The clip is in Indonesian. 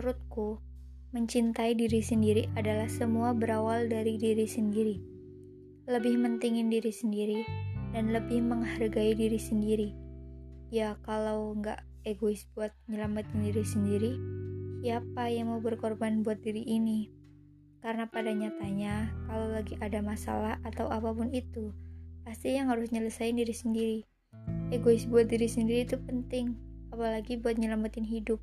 Menurutku Mencintai diri sendiri adalah semua berawal dari diri sendiri. Lebih mentingin diri sendiri dan lebih menghargai diri sendiri. Ya kalau nggak egois buat nyelamatin diri sendiri, siapa yang mau berkorban buat diri ini? Karena pada nyatanya, kalau lagi ada masalah atau apa pun itu, pasti yang harus nyelesain diri sendiri. Egois buat diri sendiri itu penting, apalagi buat nyelamatin hidup.